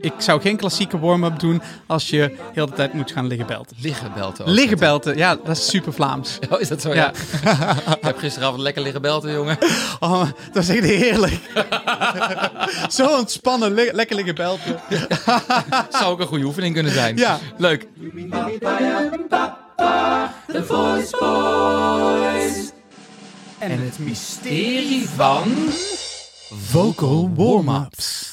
Ik zou geen klassieke warm-up doen als je heel de tijd moet gaan liggen belten. Liggen belten ook. Liggen belten, ja, dat is super Vlaams. Oh, is dat zo? Ja. Ja. Ik heb gisteravond lekker liggen belten, jongen. Oh, dat is echt heerlijk. Zo ontspannen, li- lekker liggen belten. Zou ook een goede oefening kunnen zijn. Ja. Leuk. En het mysterie van... Vocal warm-ups.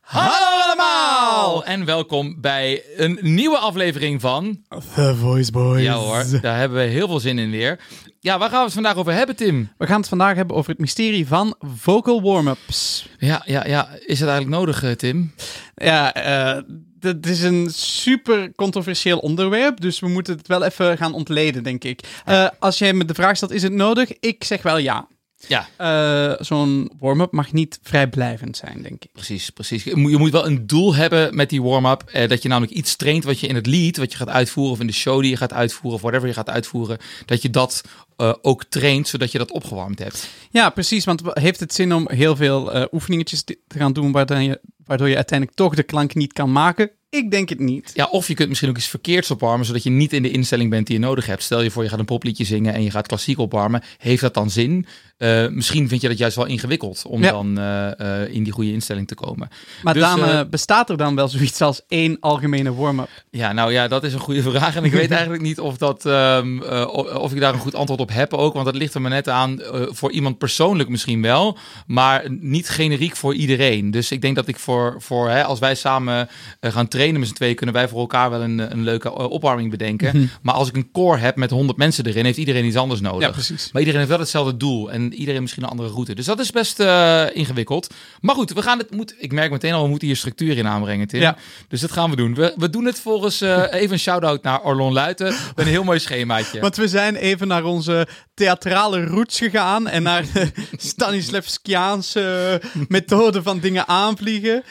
Hallo allemaal! En welkom bij een nieuwe aflevering van... The Voice Boys. Ja hoor, daar hebben we heel veel zin in weer. Ja, waar gaan we het vandaag over hebben, Tim? We gaan het vandaag hebben over het mysterie van vocal warm-ups. Ja, ja, ja. Is het eigenlijk nodig, eh, Tim? Ja, eh, dit is een super controversieel onderwerp, dus we moeten het wel even gaan ontleden, denk ik. Eh, als jij me de vraag stelt, is het nodig? Ik zeg wel ja. Ja, Eh, Zo'n warm-up mag niet vrijblijvend zijn, denk ik. precies, precies. Je moet, je moet wel een doel hebben met die warm-up. Eh, dat je namelijk iets traint wat je in het lied, wat je gaat uitvoeren, of in de show die je gaat uitvoeren, of whatever je gaat uitvoeren, dat je dat ook traint, zodat je dat opgewarmd hebt. Ja, precies, want heeft het zin om heel veel eh, oefeningetjes te te gaan doen waardoor je, waardoor je uiteindelijk toch de klank niet kan maken? Ik denk het niet. Ja, of je kunt misschien ook iets verkeerds opwarmen, zodat je niet in de instelling bent die je nodig hebt. Stel je voor, je gaat een popliedje zingen en je gaat klassiek opwarmen. Heeft dat dan zin? Eh, misschien vind je dat juist wel ingewikkeld om Ja. dan eh, eh, in die goede instelling te komen. Maar Dus, bestaat er dan wel zoiets als één algemene warm-up. Ja, nou ja, dat is een goede vraag. En ik weet eigenlijk niet of, dat, ehm, eh, of ik daar een goed antwoord op heb ook. Want dat ligt er maar net aan. voor iemand persoonlijk misschien wel. Maar niet generiek voor iedereen. Dus ik denk dat ik voor, voor hè, als wij samen gaan trainen met z'n tweeën, kunnen wij voor elkaar wel een, een leuke opwarming bedenken. Maar als ik een core heb met 100 mensen erin, heeft iedereen iets anders nodig. Ja, precies. Maar iedereen heeft wel hetzelfde doel en iedereen misschien een andere route. Dus dat is best eh, ingewikkeld. Maar goed, we gaan het. Moet, ik merk meteen al, we moeten hier structuur in aanbrengen, Tim. Ja. Dus dat gaan we doen. We, we doen het volgens eh, even een shout-out naar Orlon Luiten. Met een heel mooi schemaatje. Want we zijn even naar onze theatrale roots gegaan en naar de Stanislavskiaanse methode van dingen aanvliegen.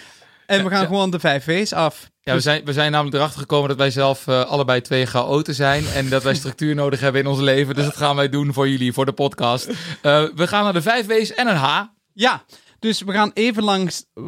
En we gaan ja. gewoon de vijf V's af. Ja, we zijn, we zijn namelijk erachter gekomen dat wij zelf eh, allebei twee chaoten zijn. En dat wij structuur nodig hebben in ons leven. Dus dat gaan wij doen voor jullie, voor de podcast. Eh, we gaan naar de vijf W's en een H. Ja, dus we gaan even langs eh,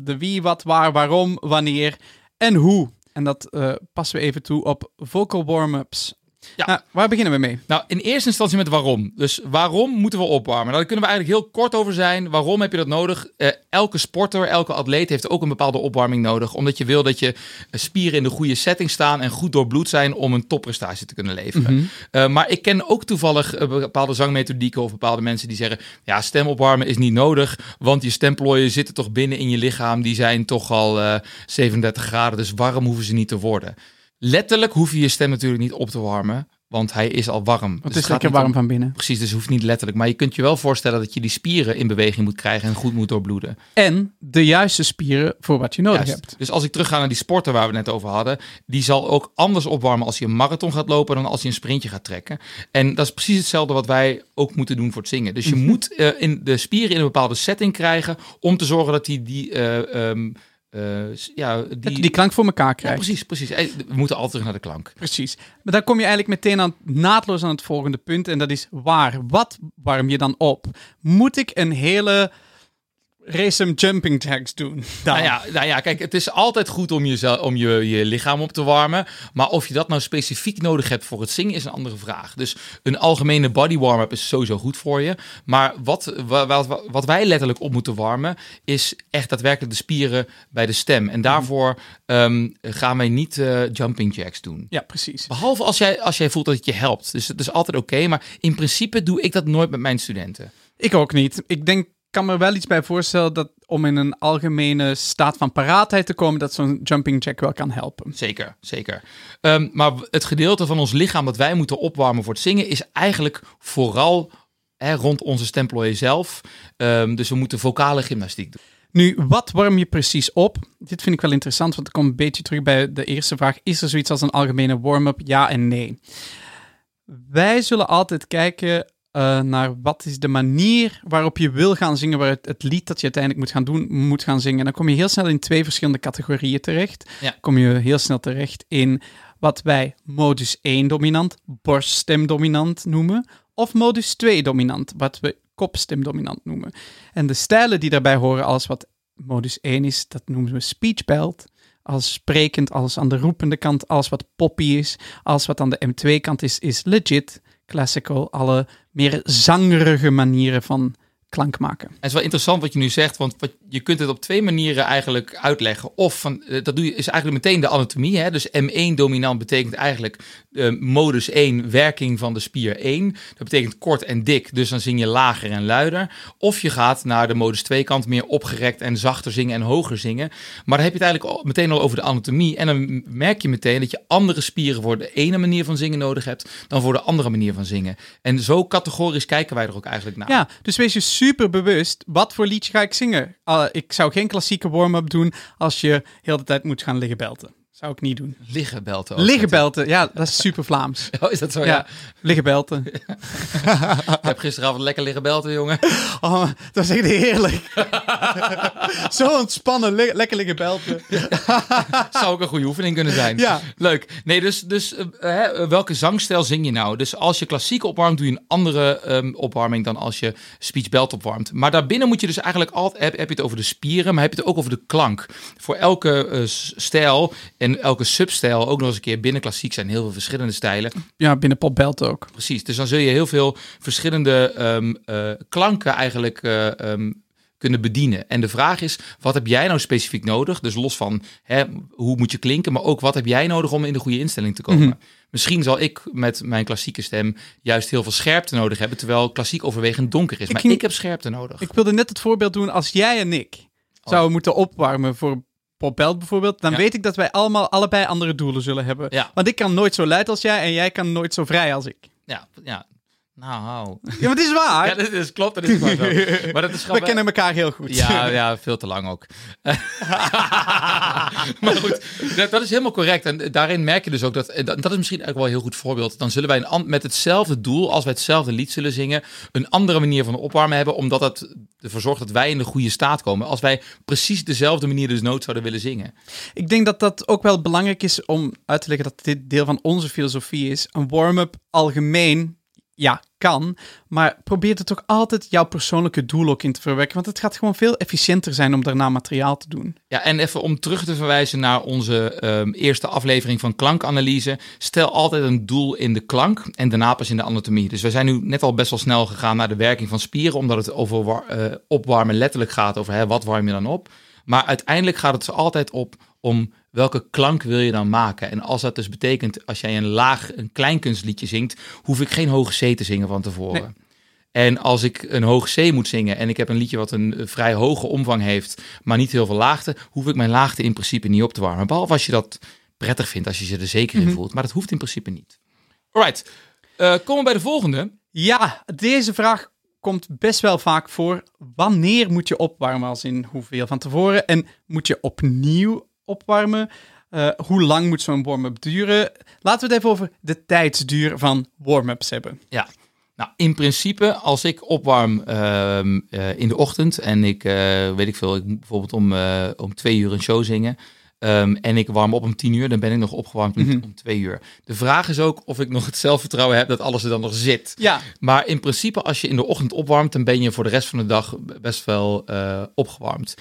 de wie, wat, waar, waarom, wanneer en hoe. En dat passen we even toe op vocal warm-ups. Ja. Nou, waar beginnen we mee? Nou, in eerste instantie met waarom. Dus waarom moeten we opwarmen? Nou, daar kunnen we eigenlijk heel kort over zijn. Waarom heb je dat nodig? Eh, elke sporter, elke atleet heeft ook een bepaalde opwarming nodig. Omdat je wil dat je eh, spieren in de goede setting staan en goed doorbloed zijn om een topprestatie te kunnen leveren. Eh, maar ik ken ook toevallig bepaalde zangmethodieken of bepaalde mensen die zeggen: ja, stemopwarmen is niet nodig, want je stemplooien zitten toch binnen in je lichaam. Die zijn toch al eh 37 graden, dus warm hoeven ze niet te worden. Letterlijk hoef je je stem natuurlijk niet op te warmen, want hij is al warm. Want Dus het is lekker warm om- van binnen. Precies, dus het hoeft niet letterlijk. Maar je kunt je wel voorstellen dat je die spieren in beweging moet krijgen en goed moet doorbloeden. En de juiste spieren voor wat je nodig Juist. hebt. Dus als ik terugga naar die sporter waar we het net over hadden, die zal ook anders opwarmen als hij een marathon gaat lopen dan als hij een sprintje gaat trekken. En dat is precies hetzelfde wat wij ook moeten doen voor het zingen. Dus je Mhm. moet eh, in de spieren in een bepaalde setting krijgen om te zorgen dat die, die, eh, ehm, eh, ja, Dat die, die klank voor elkaar ja, krijgt. precies, precies. Eh, We moeten altijd terug naar de klank. Precies. Maar dan kom je eigenlijk meteen aan, naadloos aan het volgende punt. En dat is waar. Wat warm je dan op? Moet ik een hele racem jumping jacks doen? Dan? Nou ja, nou ja, kijk, het is altijd goed om, jezelf, om je, je lichaam op te warmen. Maar of je dat nou specifiek nodig hebt voor het zingen is een andere vraag. Dus een algemene body warm-up is sowieso goed voor je. Maar wat, wa- wat, wat wij letterlijk op moeten warmen is echt daadwerkelijk de spieren bij de stem. En daarvoor ehm, gaan wij niet eh, jumping jacks doen. Ja, precies. Behalve als jij, als jij voelt dat het je helpt. Dus het is altijd oké. maar in principe doe ik dat nooit met mijn studenten. Ik ook niet. Ik denk, kan me wel iets bij voorstellen dat om in een algemene staat van paraatheid te komen, dat zo'n jumping jack wel kan helpen. Zeker, zeker. Ehm, maar het gedeelte van ons lichaam dat wij moeten opwarmen voor het zingen is eigenlijk vooral hè, rond onze stemplooien zelf. Ehm, dus we moeten vocale gymnastiek doen. Nu, wat warm je precies op? Dit vind ik wel interessant, want ik kom een beetje terug bij de eerste vraag. Is er zoiets als een algemene warm-up? Ja en nee. Wij zullen altijd kijken eh, naar wat is de manier waarop je wil gaan zingen, waar het, het lied dat je uiteindelijk moet gaan doen, moet gaan zingen. Dan kom je heel snel in twee verschillende categorieën terecht. Ja. Kom je heel snel terecht in wat wij modus 1 dominant, borststem dominant noemen, of modus 2 dominant, wat we kopstemdominant noemen. En de stijlen die daarbij horen, alles wat modus 1 is, dat noemen we speech belt. Als sprekend, alles aan de roepende kant, alles wat poppy is, alles wat aan de M2-kant is, is legit, classical, alle meer zangerige manieren van klank maken. het is wel interessant wat je nu zegt, want wat, je kunt het op twee manieren eigenlijk uitleggen. Of van, eh, dat doe je, is eigenlijk meteen de anatomie. Hè? Dus M1 dominant betekent eigenlijk uh, modus 1, werking van de spier 1. Dat betekent kort en dik, dus dan zing je lager en luider. Of je gaat naar de modus 2 kant, meer opgerekt en zachter zingen en hoger zingen. Maar dan heb je het eigenlijk meteen al over de anatomie. En dan merk je meteen dat je andere spieren voor de ene manier van zingen nodig hebt dan voor de andere manier van zingen. En zo categorisch kijken wij er ook eigenlijk naar. Ja, dus wees je super bewust, wat voor liedje ga ik zingen? Uh, ik zou geen klassieke warm-up doen als je heel de tijd moet gaan liggen belten. Zou ik niet doen. Liggen belten. Liggen belten, ja, dat is super Vlaams. Oh, is dat zo? Ja, Ja. liggen belten. Ik heb gisteravond lekker liggen belten, jongen. Oh, dat is echt heerlijk. Zo ontspannen, lekker liggen belten. Zou ook een goede oefening kunnen zijn. Ja. Leuk. Nee, dus, dus eh, hè, welke zangstijl zing je nou? Dus als je klassiek opwarmt, doe je een andere ehm, opwarming dan als je speech belt opwarmt. Maar daarbinnen moet je dus eigenlijk altijd, heb, heb je het over de spieren, maar heb je het ook over de klank. Voor elke eh, stijl en elke substijl, ook nog eens een keer binnen klassiek zijn heel veel verschillende stijlen. Ja, binnen pop belt ook. Precies. Dus dan zul je heel veel verschillende ehm, eh, klanken eigenlijk eh, ehm, kunnen bedienen. En de vraag is, wat heb jij nou specifiek nodig? Dus los van hè, hoe moet je klinken, maar ook wat heb jij nodig om in de goede instelling te komen? Mhm. Misschien zal ik met mijn klassieke stem juist heel veel scherpte nodig hebben, terwijl klassiek overwegend donker is. Ik maar ik heb scherpte nodig. Ik wilde net het voorbeeld doen als jij en ik zouden moeten opwarmen voor pop belt bijvoorbeeld. Dan Ja. weet ik dat wij allemaal allebei andere doelen zullen hebben. Ja. Want ik kan nooit zo luid als jij en jij kan nooit zo vrij als ik. Ja, ja. Nou, Ja, maar het is waar. ja, dat is, klopt, dat is maar zo. Maar dat is We kennen elkaar heel goed. Ja, ja, veel te lang ook. maar goed, dat, dat is helemaal correct. En daarin merk je dus ook dat, dat dat is misschien eigenlijk wel een heel goed voorbeeld. Dan zullen wij een, met hetzelfde doel, als wij hetzelfde lied zullen zingen, een andere manier van opwarmen hebben, omdat dat ervoor zorgt dat wij in de goede staat komen. Als wij precies dezelfde manier dus nood zouden willen zingen. Ik denk dat dat ook wel belangrijk is om uit te leggen dat dit deel van onze filosofie is. Een warm-up algemeen, ja, kan. Maar probeer er toch altijd jouw persoonlijke doel ook in te verwerken. Want het gaat gewoon veel efficiënter zijn om daarna materiaal te doen. Ja, en even om terug te verwijzen naar onze ehm, eerste aflevering van klankanalyse. Stel altijd een doel in de klank en daarna pas in de anatomie. Dus we zijn nu net al best wel snel gegaan naar de werking van spieren, omdat het over eh, opwarmen letterlijk gaat over hè, wat warm je dan op. Maar uiteindelijk gaat het er altijd op om welke klank wil je dan maken. En als dat dus betekent, als jij een laag, een kleinkunstliedje zingt, hoef ik geen hoge C te zingen van tevoren. En als ik een hoge C moet zingen en ik heb een liedje wat een vrij hoge omvang heeft, maar niet heel veel laagte, hoef ik mijn laagte in principe niet op te warmen. Behalve als je dat prettig vindt, als je je er zeker in voelt. Maar dat hoeft in principe niet. Alright, Eh komen we bij de volgende. Ja, deze vraag komt best wel vaak voor. Wanneer moet je opwarmen? Als in hoeveel van tevoren? En moet je opnieuw opwarmen? Eh, hoe lang moet zo'n warm-up duren? Laten we het even over de tijdsduur van warm-ups hebben. Ja, nou in principe als ik opwarm ehm, eh, in de ochtend en ik eh, weet ik veel, ik bijvoorbeeld om, om twee uur een show zingen. Ehm, en ik warm op om tien uur, dan ben ik nog opgewarmd om- Mhm. om twee uur. De vraag is ook of ik nog het zelfvertrouwen heb dat alles er dan nog zit. Ja, Maar in principe, als je in de ochtend opwarmt, dan ben je voor de rest van de dag best wel eh, opgewarmd.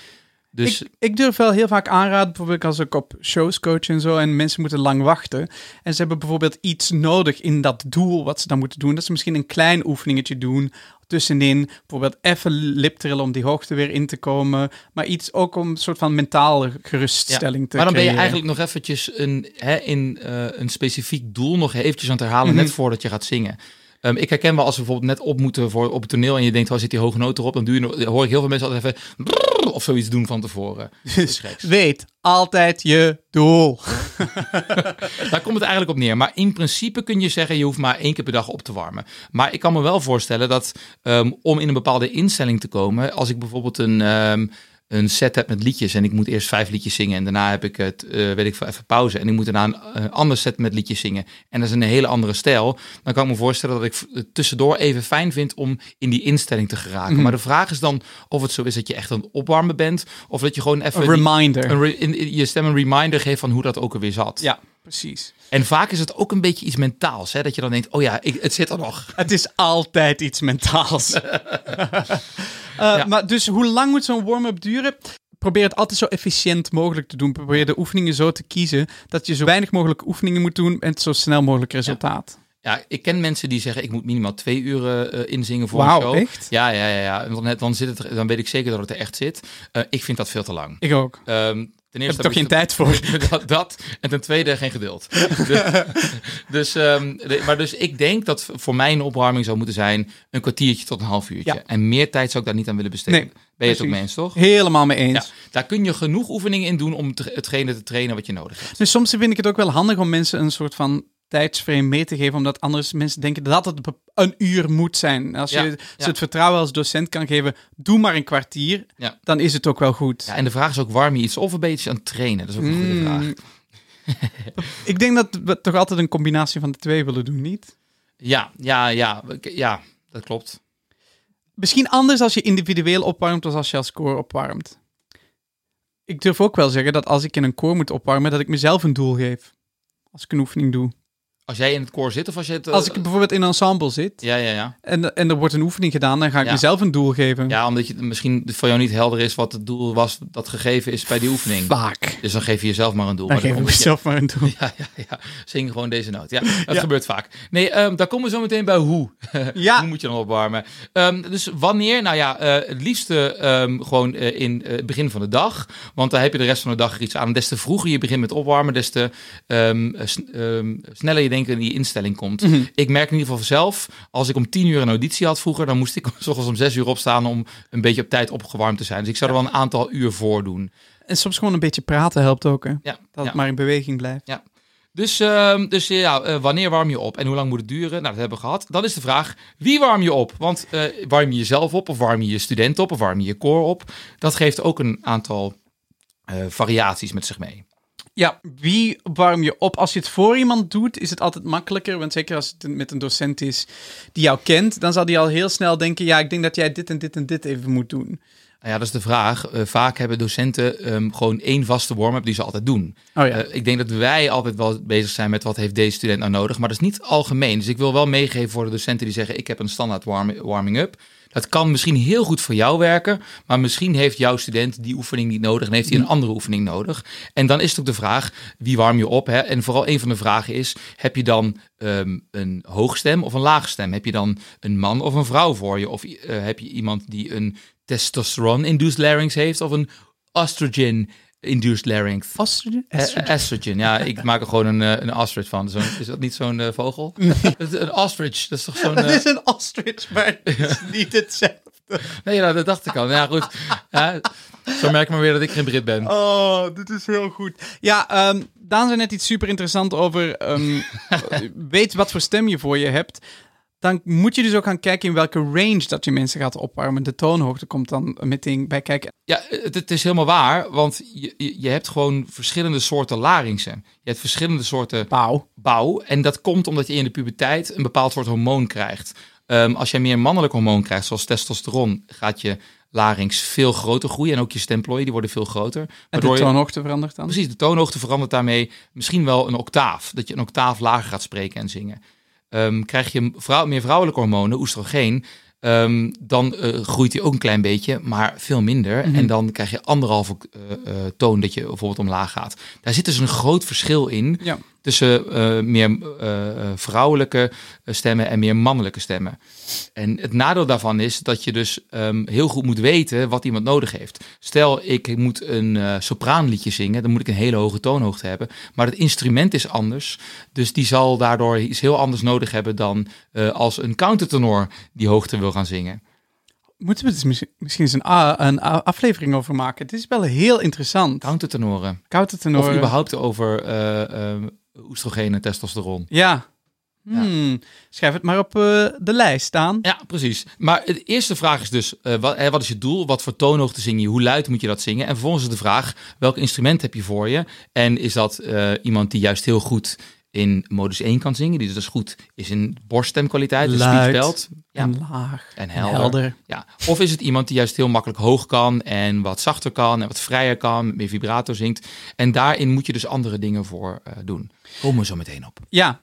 Dus ik, ik durf wel heel vaak aanraden, bijvoorbeeld als ik op shows coach en zo, en mensen moeten lang wachten. En ze hebben bijvoorbeeld iets nodig in dat doel wat ze dan moeten doen. Dat ze misschien een klein oefeningetje doen tussenin. Bijvoorbeeld even liptrillen om die hoogte weer in te komen. Maar iets ook om een soort van mentale geruststelling te maar dan ben je eigenlijk nog eventjes een, hè, in eh, een specifiek doel nog eventjes aan het herhalen, Mhm. net voordat je gaat zingen. Ehm, ik herken wel als we bijvoorbeeld net op moeten voor, op het toneel en je denkt, oh, zit die hoge noot erop, dan doe je, hoor ik heel veel mensen altijd even of zoiets doen van tevoren. Dus weet altijd je doel. Daar komt het eigenlijk op neer. Maar in principe kun je zeggen, je hoeft maar één keer per dag op te warmen. Maar ik kan me wel voorstellen dat ehm, om in een bepaalde instelling te komen, als ik bijvoorbeeld een, ehm, een set heb met liedjes en ik moet eerst vijf liedjes zingen en daarna heb ik het, eh, weet ik veel, even pauze en ik moet daarna een eh, ander set met liedjes zingen en dat is een hele andere stijl, dan kan ik me voorstellen dat ik het tussendoor even fijn vind om in die instelling te geraken. Mhm. Maar de vraag is dan of het zo is dat je echt aan het opwarmen bent of dat je gewoon even Een die- reminder. een re- in, in je stem een reminder geeft van hoe dat ook alweer zat. Ja. Precies. En vaak is het ook een beetje iets mentaals. Hè? Dat je dan denkt, oh ja, ik, het zit er nog. Het is altijd iets mentaals. Uh, Maar dus hoe lang moet zo'n warm-up duren? Probeer het altijd zo efficiënt mogelijk te doen. Probeer de oefeningen zo te kiezen dat je zo weinig mogelijk oefeningen moet doen en zo snel mogelijk resultaat. Ja, ik ken mensen die zeggen ik moet minimaal twee uur uh, inzingen voor wow, een show. echt? Ja, ja, ja. ja. Dan, dan, zit het, dan weet ik zeker dat het er echt zit. Uh, ik vind dat veel te lang. Ik ook. Um, ten eerste heb ik toch geen tijd voor. dat, dat, en ten tweede geen geduld. dus, dus, um, de, maar dus ik denk dat voor mij een opwarming zou moeten zijn een kwartiertje tot een half uurtje. Ja. En meer tijd zou ik daar niet aan willen besteden. Nee, ben je het ook mee eens, toch? Helemaal mee eens. Ja, daar kun je genoeg oefeningen in doen om hetgene te trainen wat je nodig hebt. Dus soms vind ik het ook wel handig om mensen een soort van tijdsframe mee te geven, omdat anders mensen denken dat het een uur moet zijn. Als je ja, ze het vertrouwen als docent kan geven, doe maar een kwartier, ja. dan is het ook wel goed. Ja, en de vraag is ook, warm je iets of een beetje aan het trainen? Dat is ook een goede Mm. vraag. ik denk dat we toch altijd een combinatie van de twee willen doen, niet? Ja, ja, ja, ja, dat klopt. Misschien anders als je individueel opwarmt dan als je als koor opwarmt. Ik durf ook wel zeggen dat als ik in een koor moet opwarmen, dat ik mezelf een doel geef. Als ik een oefening doe. Als jij in het koor zit of als je het... Uh, als ik bijvoorbeeld in een ensemble zit ja, ja, ja. En, en er wordt een oefening gedaan, dan ga ik Ja. mezelf een doel geven. Ja, omdat je misschien voor jou niet helder is wat het doel was dat gegeven is bij die oefening. Vaak. Dus dan geef je jezelf maar een doel. Dan Maar geef ik omdat je- mezelf maar een doel. Ja, ja, ja. Zing gewoon deze noot. Ja, dat Ja. gebeurt vaak. Nee, ehm, daar komen we zo meteen bij hoe. Ja. hoe moet je dan opwarmen? Ehm, dus wanneer? Nou ja, eh, het liefste ehm, gewoon eh, in eh, het begin van de dag. Want daar heb je de rest van de dag er iets aan. Des te vroeger je begint met opwarmen, des te eh, sn- sneller je in die instelling komt. Mhm. Ik merk in ieder geval zelf, als ik om tien uur een auditie had vroeger, dan moest ik s ochtends om zes uur opstaan om een beetje op tijd opgewarmd te zijn. Dus ik zou er wel een aantal uur voor doen. En soms gewoon een beetje praten helpt ook, hè? Ja, Dat ja. het maar in beweging blijft. Dus, ehm, dus ja, eh, wanneer warm je op en hoe lang moet het duren? Nou, dat hebben we gehad. Dan is de vraag, wie warm je op? Want eh, warm je jezelf op of warm je je student op of warm je je koor op? Dat geeft ook een aantal eh, variaties met zich mee. Ja, wie warm je op? Als je het voor iemand doet, is het altijd makkelijker. Want zeker als het met een docent is die jou kent, dan zal die al heel snel denken: ja, ik denk dat jij dit en dit en dit even moet doen. Nou ja, dat is de vraag. Eh, vaak hebben docenten ehm, gewoon één vaste warm-up die ze altijd doen. Oh ja. Eh, ik denk dat wij altijd wel bezig zijn met wat heeft deze student nou nodig. Maar dat is niet algemeen. Dus ik wil wel meegeven voor de docenten die zeggen... ik heb een standaard warm- warming-up. Dat kan misschien heel goed voor jou werken. Maar misschien heeft jouw student die oefening niet nodig... en heeft hij een andere oefening nodig. En dan is het ook de vraag, wie warm je op? Hè? En vooral een van de vragen is... heb je dan ehm, een hoogstem of een laagstem? Heb je dan een man of een vrouw voor je? Of eh, heb je iemand die een testosteron-induced larynx heeft... of een estrogen-induced larynx? Estrogen? Eh, Estrogen, ja. Ik maak er gewoon een, eh, een ostrich van. Zo'n- is dat niet zo'n eh, vogel? Een ostrich, dat is toch zo'n... Het is een ostrich, maar het is niet hetzelfde. Nee, nou, dat dacht ik al. Ja, goed. Ja, zo merk ik maar weer dat ik geen Brit ben. Oh, dit is heel goed. Ja, ehm Daan zei net iets super interessant over. ehm, weet wat voor stem je voor je hebt. Dan moet je dus ook gaan kijken in welke range dat je mensen gaat opwarmen. De toonhoogte komt dan meteen bij kijken. Ja, het, het is helemaal waar, want je, je, hebt gewoon verschillende soorten laringsen. Je hebt verschillende soorten Pauw. bouw. En dat komt omdat je in de puberteit een bepaald soort hormoon krijgt. Ehm, als jij meer mannelijk hormoon krijgt, zoals testosteron, gaat je larynx veel groter groeien. En ook je stemplooien, die worden veel groter. En de toonhoogte verandert dan? Precies, de toonhoogte verandert daarmee misschien wel een octaaf. Dat je een octaaf lager gaat spreken en zingen. Ehm, krijg je vrouw, meer vrouwelijke hormonen, oestrogeen, ehm, dan eh, groeit die ook een klein beetje, maar veel minder. Mhm. En dan krijg je anderhalve eh, eh, toon dat je bijvoorbeeld omlaag gaat. Daar zit dus een groot verschil in Ja. Tussen eh, meer eh, eh, vrouwelijke stemmen en meer mannelijke stemmen. En het nadeel daarvan is dat je dus ehm, heel goed moet weten wat iemand nodig heeft. Stel, ik moet een eh, sopraanliedje zingen, dan moet ik een hele hoge toonhoogte hebben. Maar het instrument is anders, dus die zal daardoor iets heel anders nodig hebben dan als een countertenor die hoogte wil gaan zingen. Moeten we er misschien- misschien eens een, een aflevering over maken? Het is wel heel interessant. Countertenoren. Koude tenor. Of überhaupt over oestrogeen en testosteron. Ja. Hmm. Schrijf het maar op eh, de lijst staan. Ja, precies. Maar de eerste vraag is dus, eh, wat, hè, wat is je doel? Wat voor toonhoogte zing je? Hoe luid moet je dat zingen? En vervolgens is de vraag, welk instrument heb je voor je? En is dat eh, iemand die juist heel goed in modus 1 kan zingen, die dus goed is in borststemkwaliteit. Ja. En laag. En en helder. helder. Ja. Of is het iemand die juist heel makkelijk hoog kan en wat zachter kan en wat vrijer kan, met meer vibrato zingt. En daarin moet je dus andere dingen voor eh, doen. Komen we zo meteen op. Ja,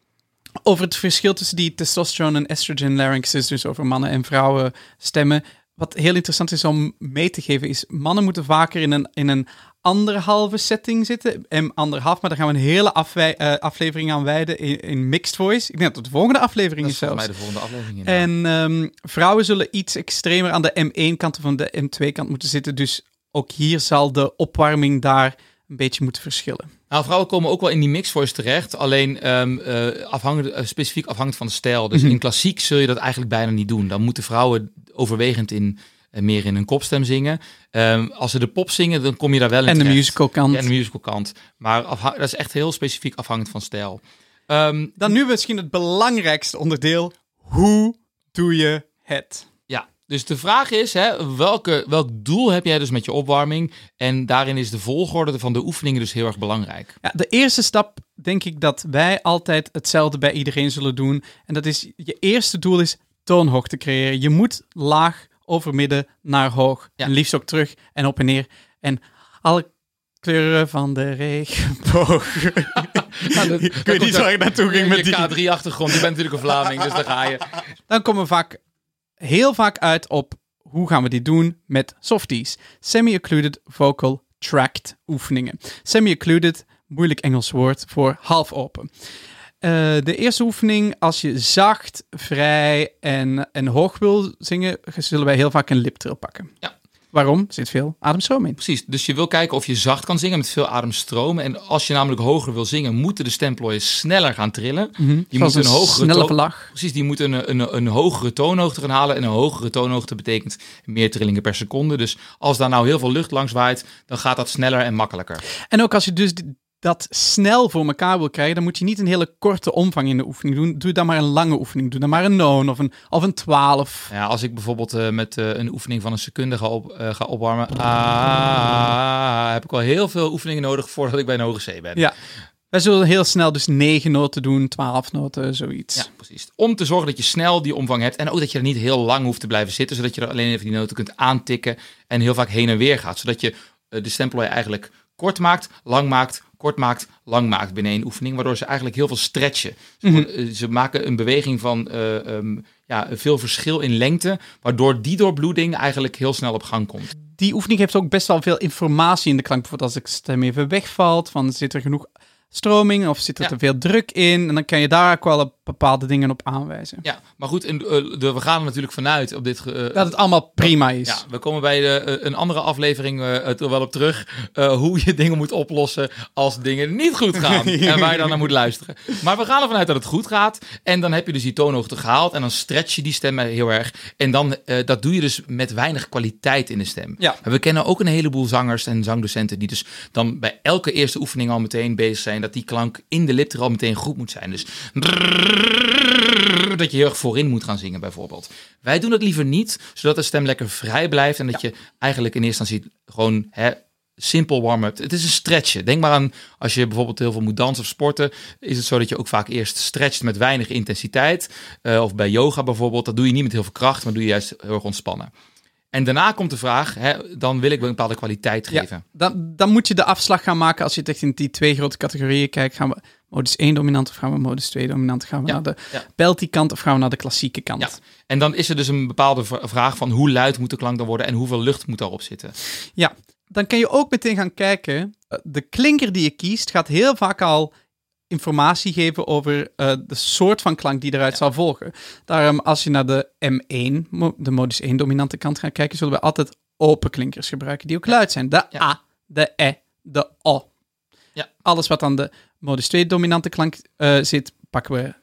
over het verschil tussen die testosteron en estrogen larynxes, dus over mannen en vrouwen stemmen. Wat heel interessant is om mee te geven, is mannen moeten vaker in een, in een anderhalve setting zitten. En anderhalf, maar daar gaan we een hele afwij- eh, aflevering aan wijden in, in mixed voice. Ik denk dat het de volgende aflevering Dat is zelfs. mij de volgende aflevering. inderdaad. En ehm, vrouwen zullen iets extremer aan de M1-kant of aan de M2-kant moeten zitten. Dus ook hier zal de opwarming daar een beetje moeten verschillen. Nou, vrouwen komen ook wel in die mixed voice terecht. Alleen ehm, eh, afhangend, eh, specifiek afhankelijk van de stijl. Dus Mhm. in klassiek zul je dat eigenlijk bijna niet doen. Dan moeten vrouwen overwegend in, eh, meer in een kopstem zingen. Ehm, als ze de pop zingen, dan kom je daar wel in En de musical kant. Ja, en de musical kant. Maar dat is echt heel specifiek afhankelijk van stijl. Ehm, Dan nu misschien het belangrijkste onderdeel. Hoe doe je het? Dus de vraag is, hè, welke, welk doel heb jij dus met je opwarming? En daarin is de volgorde van de oefeningen dus heel erg belangrijk. Ja, de eerste stap denk ik dat wij altijd hetzelfde bij iedereen zullen doen. En dat is, je eerste doel is toonhoogte creëren. Je moet laag over midden naar hoog. Ja. En liefst ook terug en op en neer. En alle kleuren van de regenboog. ik weet niet waar ik naartoe ging met die. je K3-achtergrond, je bent natuurlijk een Vlaming, dus daar ga je. Dan komen vaak, heel vaak uit op hoe gaan we dit doen met softies. Semi-occluded vocal tract oefeningen. Semi-occluded, moeilijk Engels woord voor half open. Eh, de eerste oefening, als je zacht, vrij en, en hoog wil zingen, zullen wij heel vaak een liptrill pakken. Ja. Waarom? Er zit veel ademstroom in. Precies, dus je wil kijken of je zacht kan zingen met veel ademstromen. En als je namelijk hoger wil zingen, moeten de stemplooien sneller gaan trillen. Die Zoals moeten een een hogere snelle lach. Precies, die moeten een, een, een hogere toonhoogte gaan halen. En een hogere toonhoogte betekent meer trillingen per seconde. Dus als daar nou heel veel lucht langs waait, dan gaat dat sneller en makkelijker. En ook als je dus dat snel voor elkaar wil krijgen, dan moet je niet een hele korte omvang in de oefening doen. Doe dan maar een lange oefening. Doe dan maar een noon of een, of een 12. Ja, als ik bijvoorbeeld eh, met eh, een oefening van een seconde ga, op, eh, ga opwarmen, ah, heb ik wel heel veel oefeningen nodig voordat ik bij een hoge C ben. Ja. Wij zullen heel snel dus 9 noten doen, 12 noten, zoiets. Ja, precies. Om te zorgen dat je snel die omvang hebt en ook dat je er niet heel lang hoeft te blijven zitten, zodat je er alleen even die noten kunt aantikken en heel vaak heen en weer gaat, zodat je de stemplooi eigenlijk kort maakt, lang maakt, kort maakt, lang maakt binnen één oefening, waardoor ze eigenlijk heel veel stretchen. Ze, Mhm. eh, ze maken een beweging van eh, ehm, ja, veel verschil in lengte, waardoor die doorbloeding eigenlijk heel snel op gang komt. Die oefening heeft ook best wel veel informatie in de klank. Bijvoorbeeld als de stem even wegvalt, van zit er genoeg stroming of zit er Ja. te veel druk in? En dan kan je daar ook wel bepaalde dingen op aanwijzen. Ja, maar goed, en, eh, de, we gaan er natuurlijk vanuit op dit... eh, Dat het allemaal prima is. Ja, we komen bij de, eh, een andere aflevering er wel op terug. hoe je dingen moet oplossen als dingen niet goed gaan. en waar je dan naar moet luisteren. Maar we gaan ervan uit dat het goed gaat. En dan heb je dus die toonhoogte gehaald. En dan stretch je die stem heel erg. En dan, dat doe je dus met weinig kwaliteit in de stem. Ja. We kennen ook een heleboel zangers en zangdocenten die dus dan bij elke eerste oefening al meteen bezig zijn. Dat die klank in de lip er al meteen goed moet zijn. Dus dat je heel erg voorin moet gaan zingen bijvoorbeeld. Wij doen dat liever niet, zodat de stem lekker vrij blijft en dat je eigenlijk in eerste instantie gewoon hè, simpel warm-up. Het is een stretchen. Denk maar aan als je bijvoorbeeld heel veel moet dansen of sporten, is het zo dat je ook vaak eerst stretcht met weinig intensiteit. Of bij yoga bijvoorbeeld, dat doe je niet met heel veel kracht, maar doe je juist heel erg ontspannen. En daarna komt de vraag, hè, dan wil ik wel een bepaalde kwaliteit Ja. geven. Dan, dan moet je de afslag gaan maken als je het echt in die twee grote categorieën kijkt. Gaan we modus 1 dominant of gaan we modus 2 dominant? Gaan we Ja, naar de ja. kant of gaan we naar de klassieke kant? Ja. En dan is er dus een bepaalde vraag van hoe luid moet de klank dan worden en hoeveel lucht moet daarop zitten. Ja, dan kan je ook meteen gaan kijken. eh, De klinker die je kiest gaat heel vaak al informatie geven over eh, de soort van klank die eruit zal volgen. Daarom, als je naar de M1, mo- de modus 1 dominante kant gaat kijken, zullen we altijd open klinkers gebruiken die ook luid zijn. De Ja. A, de E, de O. Ja. Alles wat aan de modus 2 dominante klank eh, zit, pakken we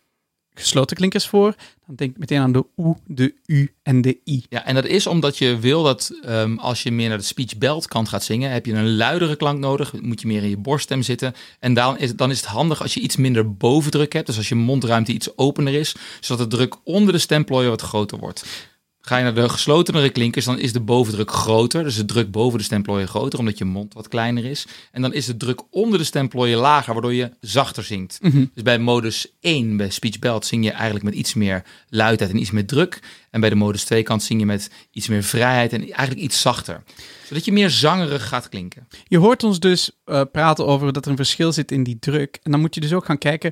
gesloten klinkers voor. Dan denk ik meteen aan de U, de U en de I. Ja, en dat is omdat je wil dat ehm, als je meer naar de speech belt kant gaat zingen, heb je een luidere klank nodig. Moet je meer in je borststem zitten. En dan is, dan is het handig als je iets minder bovendruk hebt. Dus als je mondruimte iets opener is, zodat de druk onder de stemplooien wat groter wordt. Ga je naar de geslotenere klinkers, dan is de bovendruk groter. Dus de druk boven de stemplooien groter, omdat je mond wat kleiner is. En dan is de druk onder de stemplooien lager, waardoor je zachter zingt. Mhm. Dus bij modus 1, bij speech belt, zing je eigenlijk met iets meer luidheid en iets meer druk. En bij de modus 2 kant zing je met iets meer vrijheid en eigenlijk iets zachter. Zodat je meer zangerig gaat klinken. Je hoort ons dus eh, praten over dat er een verschil zit in die druk. En dan moet je dus ook gaan kijken,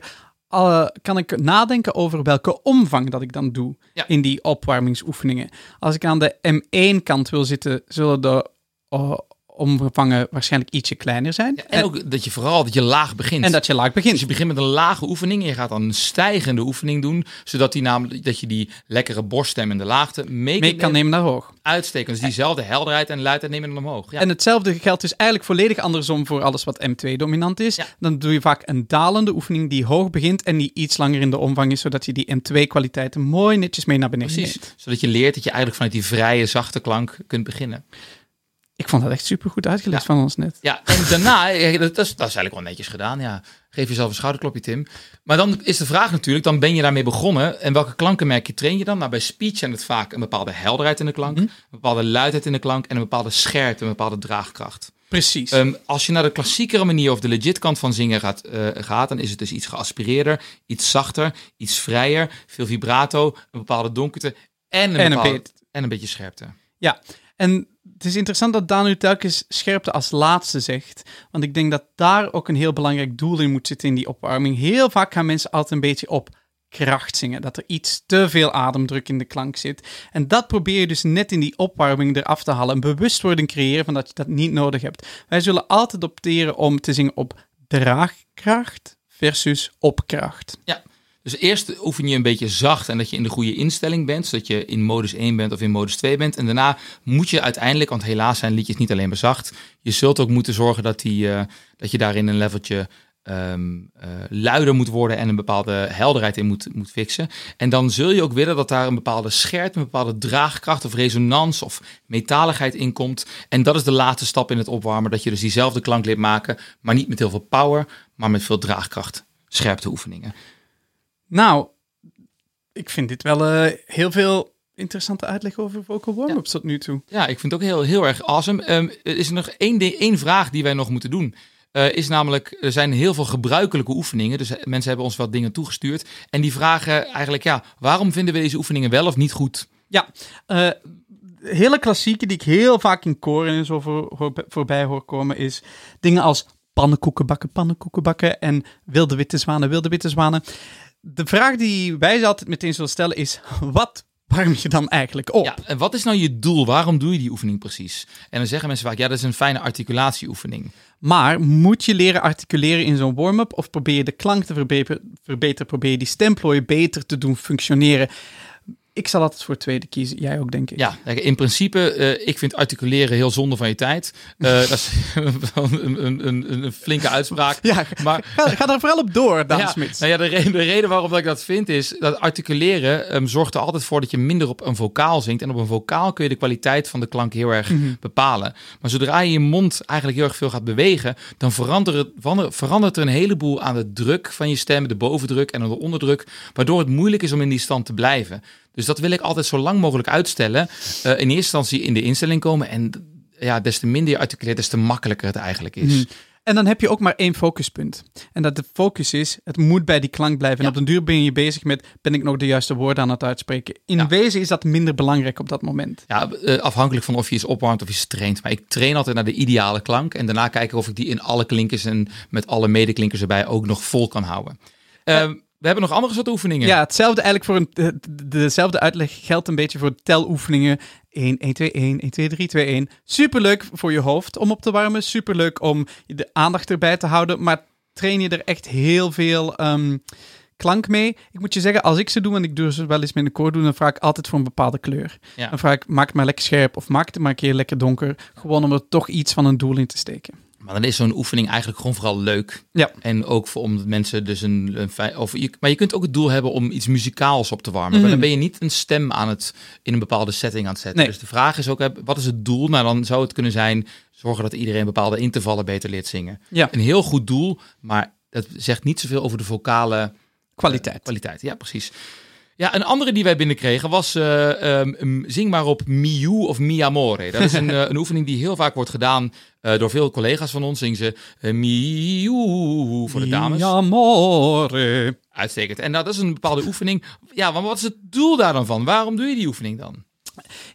kan ik nadenken over welke omvang dat ik dan doe Ja. in die opwarmingsoefeningen. Als ik aan de M1-kant wil zitten, zullen de eh, omvangen waarschijnlijk ietsje kleiner zijn. Ja, en ook dat je vooral dat je laag begint. en dat je laag Dus begint. je begint met een lage oefening en je gaat dan een stijgende oefening doen, zodat die namelijk dat je die lekkere borststem in de laagte mee, mee kan nemen naar hoog. uitsteken. Dus diezelfde helderheid en luidheid nemen dan omhoog. Ja. En hetzelfde geldt dus eigenlijk volledig andersom voor alles wat M2 dominant is. Ja. Dan doe je vaak een dalende oefening die hoog begint en die iets langer in de omvang is, zodat je die M2 kwaliteiten mooi netjes mee naar beneden Precies. neemt. Zodat je leert dat je eigenlijk vanuit die vrije, zachte klank kunt beginnen. Ik vond dat echt super goed uitgelegd Ja. van ons net. Ja, en daarna, dat, dat, is, dat is eigenlijk wel netjes gedaan. Ja. Geef jezelf een schouderklopje, Tim. Maar dan is de vraag natuurlijk, dan ben je daarmee begonnen. En welke klankenmerkje train je dan? Nou, bij speech zijn het vaak een bepaalde helderheid in de klank, een bepaalde luidheid in de klank en een bepaalde scherpte, een bepaalde draagkracht. Precies. Ehm, als je naar de klassiekere manier of de legit kant van zingen gaat, eh, gaat, dan is het dus iets geaspireerder, iets zachter, iets vrijer, veel vibrato, een bepaalde donkerte en een, En een bepaalde- beetje- en een beetje scherpte. Ja, en het is interessant dat Daan telkens scherpte als laatste zegt. Want ik denk dat daar ook een heel belangrijk doel in moet zitten in die opwarming. Heel vaak gaan mensen altijd een beetje op kracht zingen. Dat er iets te veel ademdruk in de klank zit. En dat probeer je dus net in die opwarming eraf te halen. Een bewustwording creëren van dat je dat niet nodig hebt. Wij zullen altijd opteren om te zingen op draagkracht versus op kracht. Dus eerst oefen je een beetje zacht en dat je in de goede instelling bent, zodat je in modus 1 bent of in modus 2 bent. En daarna moet je uiteindelijk, want helaas zijn liedjes niet alleen maar zacht, je zult ook moeten zorgen dat, die, eh, dat je daarin een leveltje ehm, eh, luider moet worden en een bepaalde helderheid in moet, moet fixen. En dan zul je ook willen dat daar een bepaalde scherpte, een bepaalde draagkracht of resonans of metaligheid in komt. En dat is de laatste stap in het opwarmen, dat je dus diezelfde klank leert maken, maar niet met heel veel power, maar met veel draagkracht. Scherpte oefeningen. Nou, ik vind dit wel eh, heel veel interessante uitleg over vocal warm-ups tot nu toe. Ja, ik vind het ook heel, heel erg awesome. Ehm, er is nog één, ding, één vraag die wij nog moeten doen. Eh, is namelijk, er zijn heel veel gebruikelijke oefeningen. Dus eh, mensen hebben ons wat dingen toegestuurd. En die vragen eigenlijk, ja, waarom vinden we deze oefeningen wel of niet goed? Ja, eh, hele klassieke die ik heel vaak in koren en zo voor, voor- voorbij hoor komen is dingen als pannenkoeken bakken, pannenkoeken bakken en wilde witte zwanen, wilde witte zwanen. De vraag die wij altijd meteen zullen stellen is, wat warm je dan eigenlijk op? Ja, en wat is nou je doel? Waarom doe je die oefening precies? En dan zeggen mensen vaak, ja, dat is een fijne articulatieoefening. Maar moet je leren articuleren in zo'n warm-up of probeer je de klank te verbe- verbeteren, probeer je die stemplooien beter te doen functioneren? Ik zal altijd voor het tweede kiezen, jij ook denk ik. Ja, in principe, eh, ik vind articuleren heel zonde van je tijd. Eh, dat is een, een, een, een flinke uitspraak. Ja, Maar ga, ga daar vooral op door, Daan ja, Smits. Nou ja, de, reden, de reden waarom ik dat vind is dat articuleren ehm, zorgt er altijd voor dat je minder op een vocaal zingt. En op een vocaal kun je de kwaliteit van de klank heel erg bepalen. Maar zodra je je mond eigenlijk heel erg veel gaat bewegen, dan verandert, verander- verandert er een heleboel aan de druk van je stem, de bovendruk en de onderdruk, waardoor het moeilijk is om in die stand te blijven. Dus dat wil ik altijd zo lang mogelijk uitstellen. Eh, in eerste instantie in de instelling komen en ja, des te minder je articuleert, des te makkelijker het eigenlijk is. Mhm. En dan heb je ook maar één focuspunt. En dat de focus is, het moet bij die klank blijven. En Ja. op den duur ben je bezig met, ben ik nog de juiste woorden aan het uitspreken? In Ja. wezen is dat minder belangrijk op dat moment. Ja, eh, afhankelijk van of je is opwarmt of je is traint. Maar ik train altijd naar de ideale klank. En daarna kijken of ik die in alle klinkers en met alle medeklinkers erbij ook nog vol kan houden. Eh, we hebben nog andere soorten oefeningen. Ja, hetzelfde eigenlijk voor een, dezelfde uitleg geldt een beetje voor teloefeningen. 1, 1, 2, 1, 1, 2, 3, 2, 1. Superleuk voor je hoofd om op te warmen. Superleuk om de aandacht erbij te houden. Maar train je er echt heel veel ehm, klank mee. Ik moet je zeggen, als ik ze doe, en ik doe ze wel eens met een koor doen, dan vraag ik altijd voor een bepaalde kleur. Ja. Dan vraag ik, maak het maar lekker scherp of maak het maar een keer lekker donker. Gewoon om er toch iets van een doel in te steken. Maar dan is zo'n oefening eigenlijk gewoon vooral leuk. Ja. En ook voor om mensen dus een, een of je, maar je kunt ook het doel hebben om iets muzikaals op te warmen. Maar Mhm. dan ben je niet een stem aan het in een bepaalde setting aan het zetten. Nee. Dus de vraag is ook, wat is het doel? Nou, dan zou het kunnen zijn zorgen dat iedereen bepaalde intervallen beter leert zingen. Ja, Een heel goed doel, maar dat zegt niet zoveel over de vocale kwaliteit. Kwaliteit, ja, precies. Ja, een andere die wij binnenkregen was eh, ehm, zing maar op Miu of Mi Amore. Dat is een, eh, een oefening die heel vaak wordt gedaan eh, door veel collega's van ons. Zingen ze Miu voor de dames. Mi amore. Uitstekend. En nou, dat is een bepaalde oefening. Ja, maar wat is het doel daar dan van? Waarom doe je die oefening dan?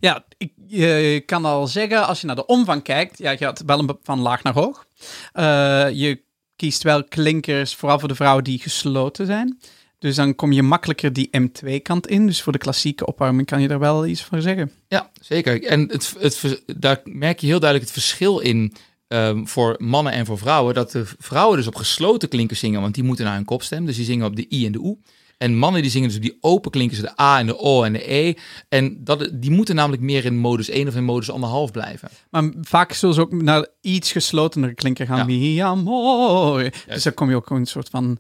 Ja, ik je kan al zeggen, als je naar de omvang kijkt, ja, je gaat wel een van laag naar hoog. Je kiest wel klinkers, vooral voor de vrouwen die gesloten zijn. Dus dan kom je makkelijker die M2-kant in. Dus voor de klassieke opwarming kan je daar wel iets voor zeggen. Ja, zeker. En het, het, daar merk je heel duidelijk het verschil in ehm, voor mannen en voor vrouwen. Dat de vrouwen dus op gesloten klinkers zingen, want die moeten naar hun kopstem. Dus die zingen op de I en de U. En mannen die zingen dus op die open klinkers, de A en de O en de E. En dat, die moeten namelijk meer in modus 1 of in modus 1,5 blijven. Maar vaak zullen ze ook naar iets geslotenere klinker gaan. Ja. Mi amore. Dus dan kom je ook een soort van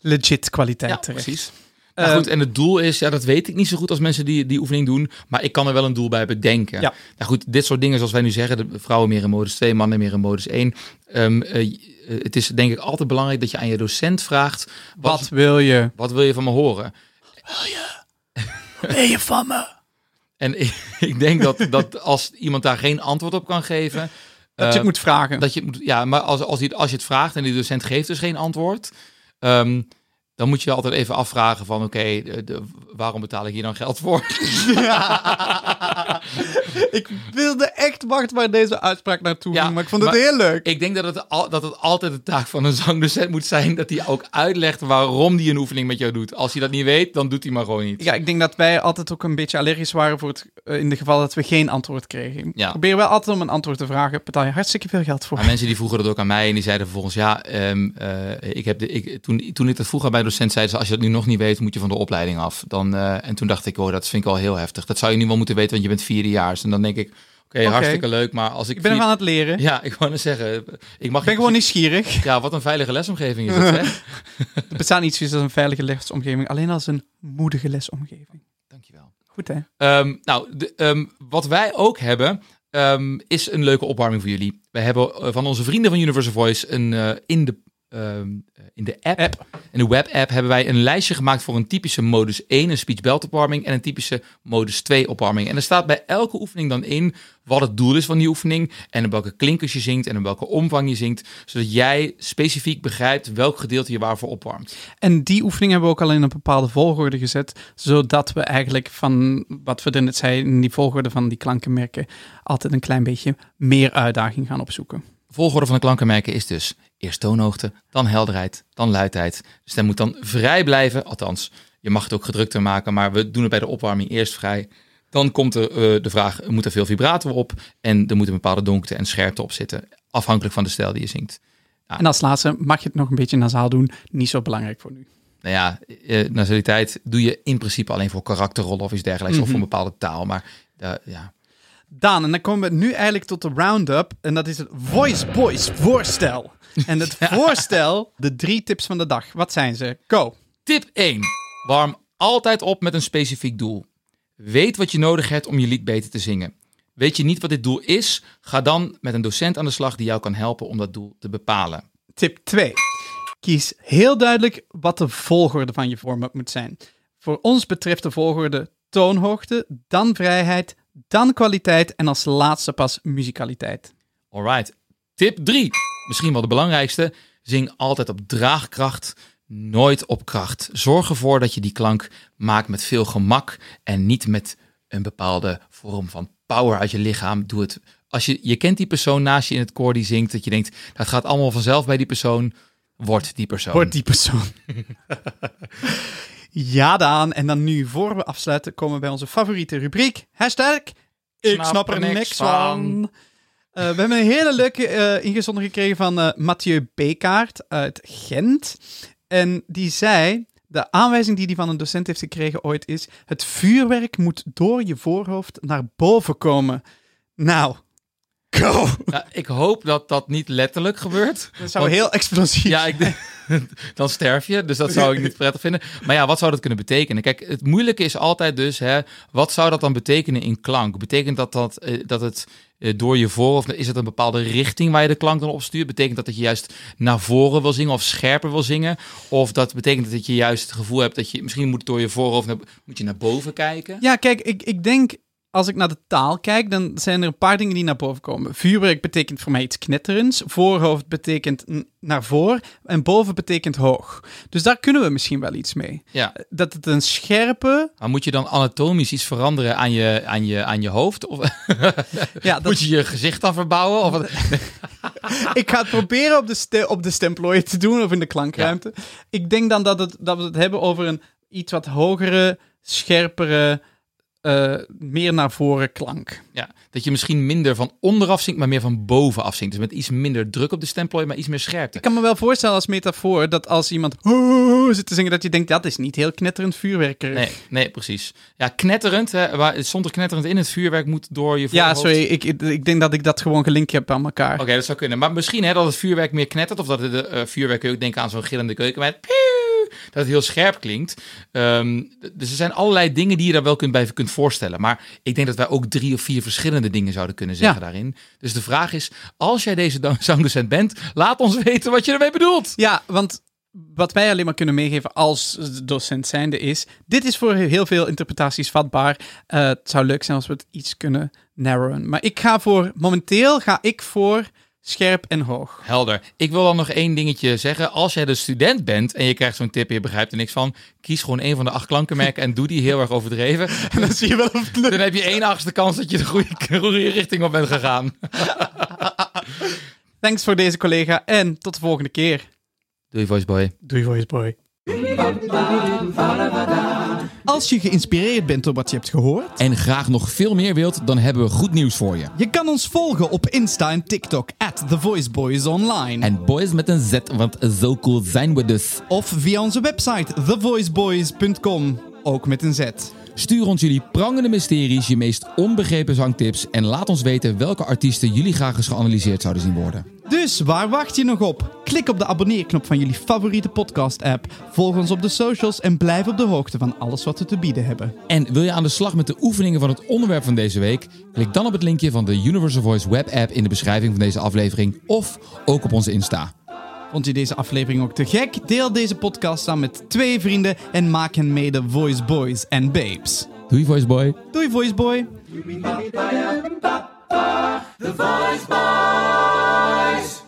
legit kwaliteit Ja, terecht. precies. Nou goed, en het doel is, ja, dat weet ik niet zo goed als mensen die die oefening doen, maar ik kan er wel een doel bij bedenken. Ja. Nou goed, dit soort dingen zoals wij nu zeggen, de vrouwen meer in modus 2, mannen meer in modus 1. Ehm, eh, eh, het is denk ik altijd belangrijk dat je aan je docent vraagt, wat, Wat wil je? wat wil je van me horen? Wil je van me? En ik, ik denk dat, dat als iemand daar geen antwoord op kan geven, Dat je eh, moet vragen. dat je het moet, ja, maar als, als, die, als je het vraagt en die docent geeft dus geen antwoord, Ähm, dan moet je altijd even afvragen van, oké, de- de- waarom betaal ik hier dan geld voor? ik wilde echt wachten waar deze uitspraak naartoe Ja, maar ik vond het heel leuk. Ik denk dat het, al, dat het altijd de taak van een zangdocent moet zijn dat hij ook uitlegt waarom hij een oefening met jou doet. Als hij dat niet weet, dan doet hij maar gewoon niet. Ja, ik denk dat wij altijd ook een beetje allergisch waren voor het, eh, in de geval dat we geen antwoord kregen. Ja. Probeer wel altijd om een antwoord te vragen. Betaal je hartstikke veel geld voor. Maar mensen die vroegen dat ook aan mij en die zeiden vervolgens, ja, ehm, eh, ik heb de, ik, toen, toen ik dat vroeg aan mijn docent, zeiden ze, als je dat nu nog niet weet, moet je van de opleiding af. Dan, eh, en toen dacht ik, oh, dat vind ik wel heel heftig. Dat zou je nu wel moeten weten, want je bent vierdejaars. En dan denk ik, oké, hartstikke leuk, maar als ik... Ik ben vier- aan het leren. Ja, ik wou net zeggen, ik mag ben gewoon nieuwsgierig. Ja, wat een veilige lesomgeving is dat, zeg. Er bestaat niet zoiets als een veilige lesomgeving, alleen als een moedige lesomgeving. Dankjewel. Goed hè? Ehm, nou, de, ehm, wat wij ook hebben, ehm, is een leuke opwarming voor jullie. Wij hebben eh, van onze vrienden van Universal Voice een, eh, in, de, ehm, eh, in de app, App. in de web-app, hebben wij een lijstje gemaakt voor een typische modus 1, een speech belt opwarming, en een typische modus 2 opwarming. En er staat bij elke oefening dan in wat het doel is van die oefening en op welke klinkers je zingt en op welke omvang je zingt, zodat jij specifiek begrijpt welk gedeelte je waarvoor opwarmt. En die oefening hebben we ook al in een bepaalde volgorde gezet, zodat we eigenlijk van wat we er net zeiden, in die volgorde van die klankenmerken, altijd een klein beetje meer uitdaging gaan opzoeken. Volgorde van de klankenmerken is dus eerst toonhoogte, dan helderheid, dan luidheid. De stem moet dan vrij blijven, althans, je mag het ook gedrukter maken, maar we doen het bij de opwarming eerst vrij. Dan komt er, eh, de vraag, moet er veel vibrato op? En er moet een bepaalde donkte en scherpte op zitten, afhankelijk van de stijl die je zingt. En als laatste mag je het nog een beetje nasaal doen, niet zo belangrijk voor nu. Nou ja, eh, nasaliteit doe je in principe alleen voor karakterrollen of iets dergelijks, of voor Mhm. een bepaalde taal. Maar eh, ja, Daan, en dan komen we nu eigenlijk tot de roundup. En dat is het Voice Boys voorstel. En het voorstel, de drie tips van de dag. Wat zijn ze? Go. Tip 1. Warm altijd op met een specifiek doel. Weet wat je nodig hebt om je lied beter te zingen. Weet je niet wat dit doel is? Ga dan met een docent aan de slag die jou kan helpen om dat doel te bepalen. Tip 2. Kies heel duidelijk wat de volgorde van je warm-up moet zijn. Voor ons betreft de volgorde toonhoogte, dan vrijheid, dan kwaliteit en als laatste pas muzikaliteit. Alright. Tip 3. Misschien wel de belangrijkste. Zing altijd op draagkracht, nooit op kracht. Zorg ervoor dat je die klank maakt met veel gemak en niet met een bepaalde vorm van power uit je lichaam. Doe het. Als je, je kent die persoon naast je in het koor die zingt, dat je denkt, dat gaat allemaal vanzelf bij die persoon. Word die persoon. Wordt die persoon. ja, Daan. En dan nu, voor we afsluiten, komen we bij onze favoriete rubriek. Hashtag, ik snap, er niks van. Eh, we hebben een hele leuke eh ingezonden gekregen van eh Mathieu Bekaert uit Gent. En die zei, de aanwijzing die hij van een docent heeft gekregen ooit is, het vuurwerk moet door je voorhoofd naar boven komen. Nou, go! Nou, ik hoop dat dat niet letterlijk gebeurt. Dat zou Want- heel explosief Ja, ik denk, dan sterf je. Dus dat zou ik niet prettig vinden. Maar ja, wat zou dat kunnen betekenen? Kijk, het moeilijke is altijd dus, hè, wat zou dat dan betekenen in klank? Betekent dat dat, eh, dat het eh, door je voorhoofd, is het een bepaalde richting waar je de klank dan op stuurt? Betekent dat dat je juist naar voren wil zingen of scherper wil zingen? Of dat betekent dat je juist het gevoel hebt dat je misschien moet door je voorhoofd naar, moet je naar boven kijken? Ja, kijk, ik, ik denk als ik naar de taal kijk, dan zijn er een paar dingen die naar boven komen. Vuurwerk betekent voor mij iets knetterends. Voorhoofd betekent naar voor. En boven betekent hoog. Dus daar kunnen we misschien wel iets mee. Ja. Dat het een scherpe. Maar moet je dan anatomisch iets veranderen aan je, aan je, aan je hoofd? Of ja, dat... moet je je gezicht dan verbouwen? Of ik ga het proberen op de, ste op de stemplooien te doen of in de klankruimte. Ik denk dan dat, het, dat we het hebben over een iets wat hogere, scherpere uh, meer naar voren klank. Ja, dat je misschien minder van onderaf zingt, maar meer van bovenaf zingt. Dus met iets minder druk op de stemplooi, maar iets meer scherpte. Ik kan me wel voorstellen als metafoor dat als iemand zit te zingen, dat je denkt, dat is niet heel knetterend vuurwerk. Nee, nee, precies. Ja, knetterend, hè, waar, zonder knetterend in het vuurwerk moet door je voorhoofd. Ja, sorry, ik, ik denk dat ik dat gewoon gelinkt heb aan elkaar. Oké, dat zou kunnen. Maar misschien hè, dat het vuurwerk meer knettert, of dat het uh, vuurwerk, ook denken aan zo'n gillende keuken dat het heel scherp klinkt. Ehm, dus er zijn allerlei dingen die je daar wel kunt, bij kunt voorstellen. Maar ik denk dat wij ook drie of vier verschillende dingen zouden kunnen zeggen daarin. Dus de vraag is, als jij deze zangdocent bent, laat ons weten wat je ermee bedoelt. Ja, want wat wij alleen maar kunnen meegeven als docent zijnde is... dit is voor heel veel interpretaties vatbaar. Uh, het zou leuk zijn als we het iets kunnen narrowen. Maar ik ga voor... Momenteel ga ik voor scherp en hoog. Helder. Ik wil dan nog één dingetje zeggen. Als jij de student bent en je krijgt zo'n tip en je begrijpt er niks van, kies gewoon een van de acht klankenmerken en doe die heel erg overdreven. En dan zie je wel of het lukt. Dan heb je één achtste kans dat je de goede, goede richting op bent gegaan. Thanks voor deze collega en tot de volgende keer. Doei voiceboy. Doei voiceboy. Als je geïnspireerd bent door wat je hebt gehoord en graag nog veel meer wilt, dan hebben we goed nieuws voor je. Je kan ons volgen op Insta en TikTok at The Voice Boys Online. En boys met een Z, want zo cool zijn we dus. Of via onze website thevoiceboys.com, ook met een Z. Stuur ons jullie prangende mysteries, je meest onbegrepen zangtips en laat ons weten welke artiesten jullie graag eens geanalyseerd zouden zien worden. Dus waar wacht je nog op? Klik op de abonneerknop van jullie favoriete podcast-app, volg ons op de socials en blijf op de hoogte van alles wat we te bieden hebben. En wil je aan de slag met de oefeningen van het onderwerp van deze week? Klik dan op het linkje van de Universal Voice web-app in de beschrijving van deze aflevering of ook op onze Insta. Vond je deze aflevering ook te gek? Deel deze podcast dan met twee vrienden en maak hen mee de Voice Boys en Babes. Doei Voice Boy. Doei Voice Boy. The Voice Boys.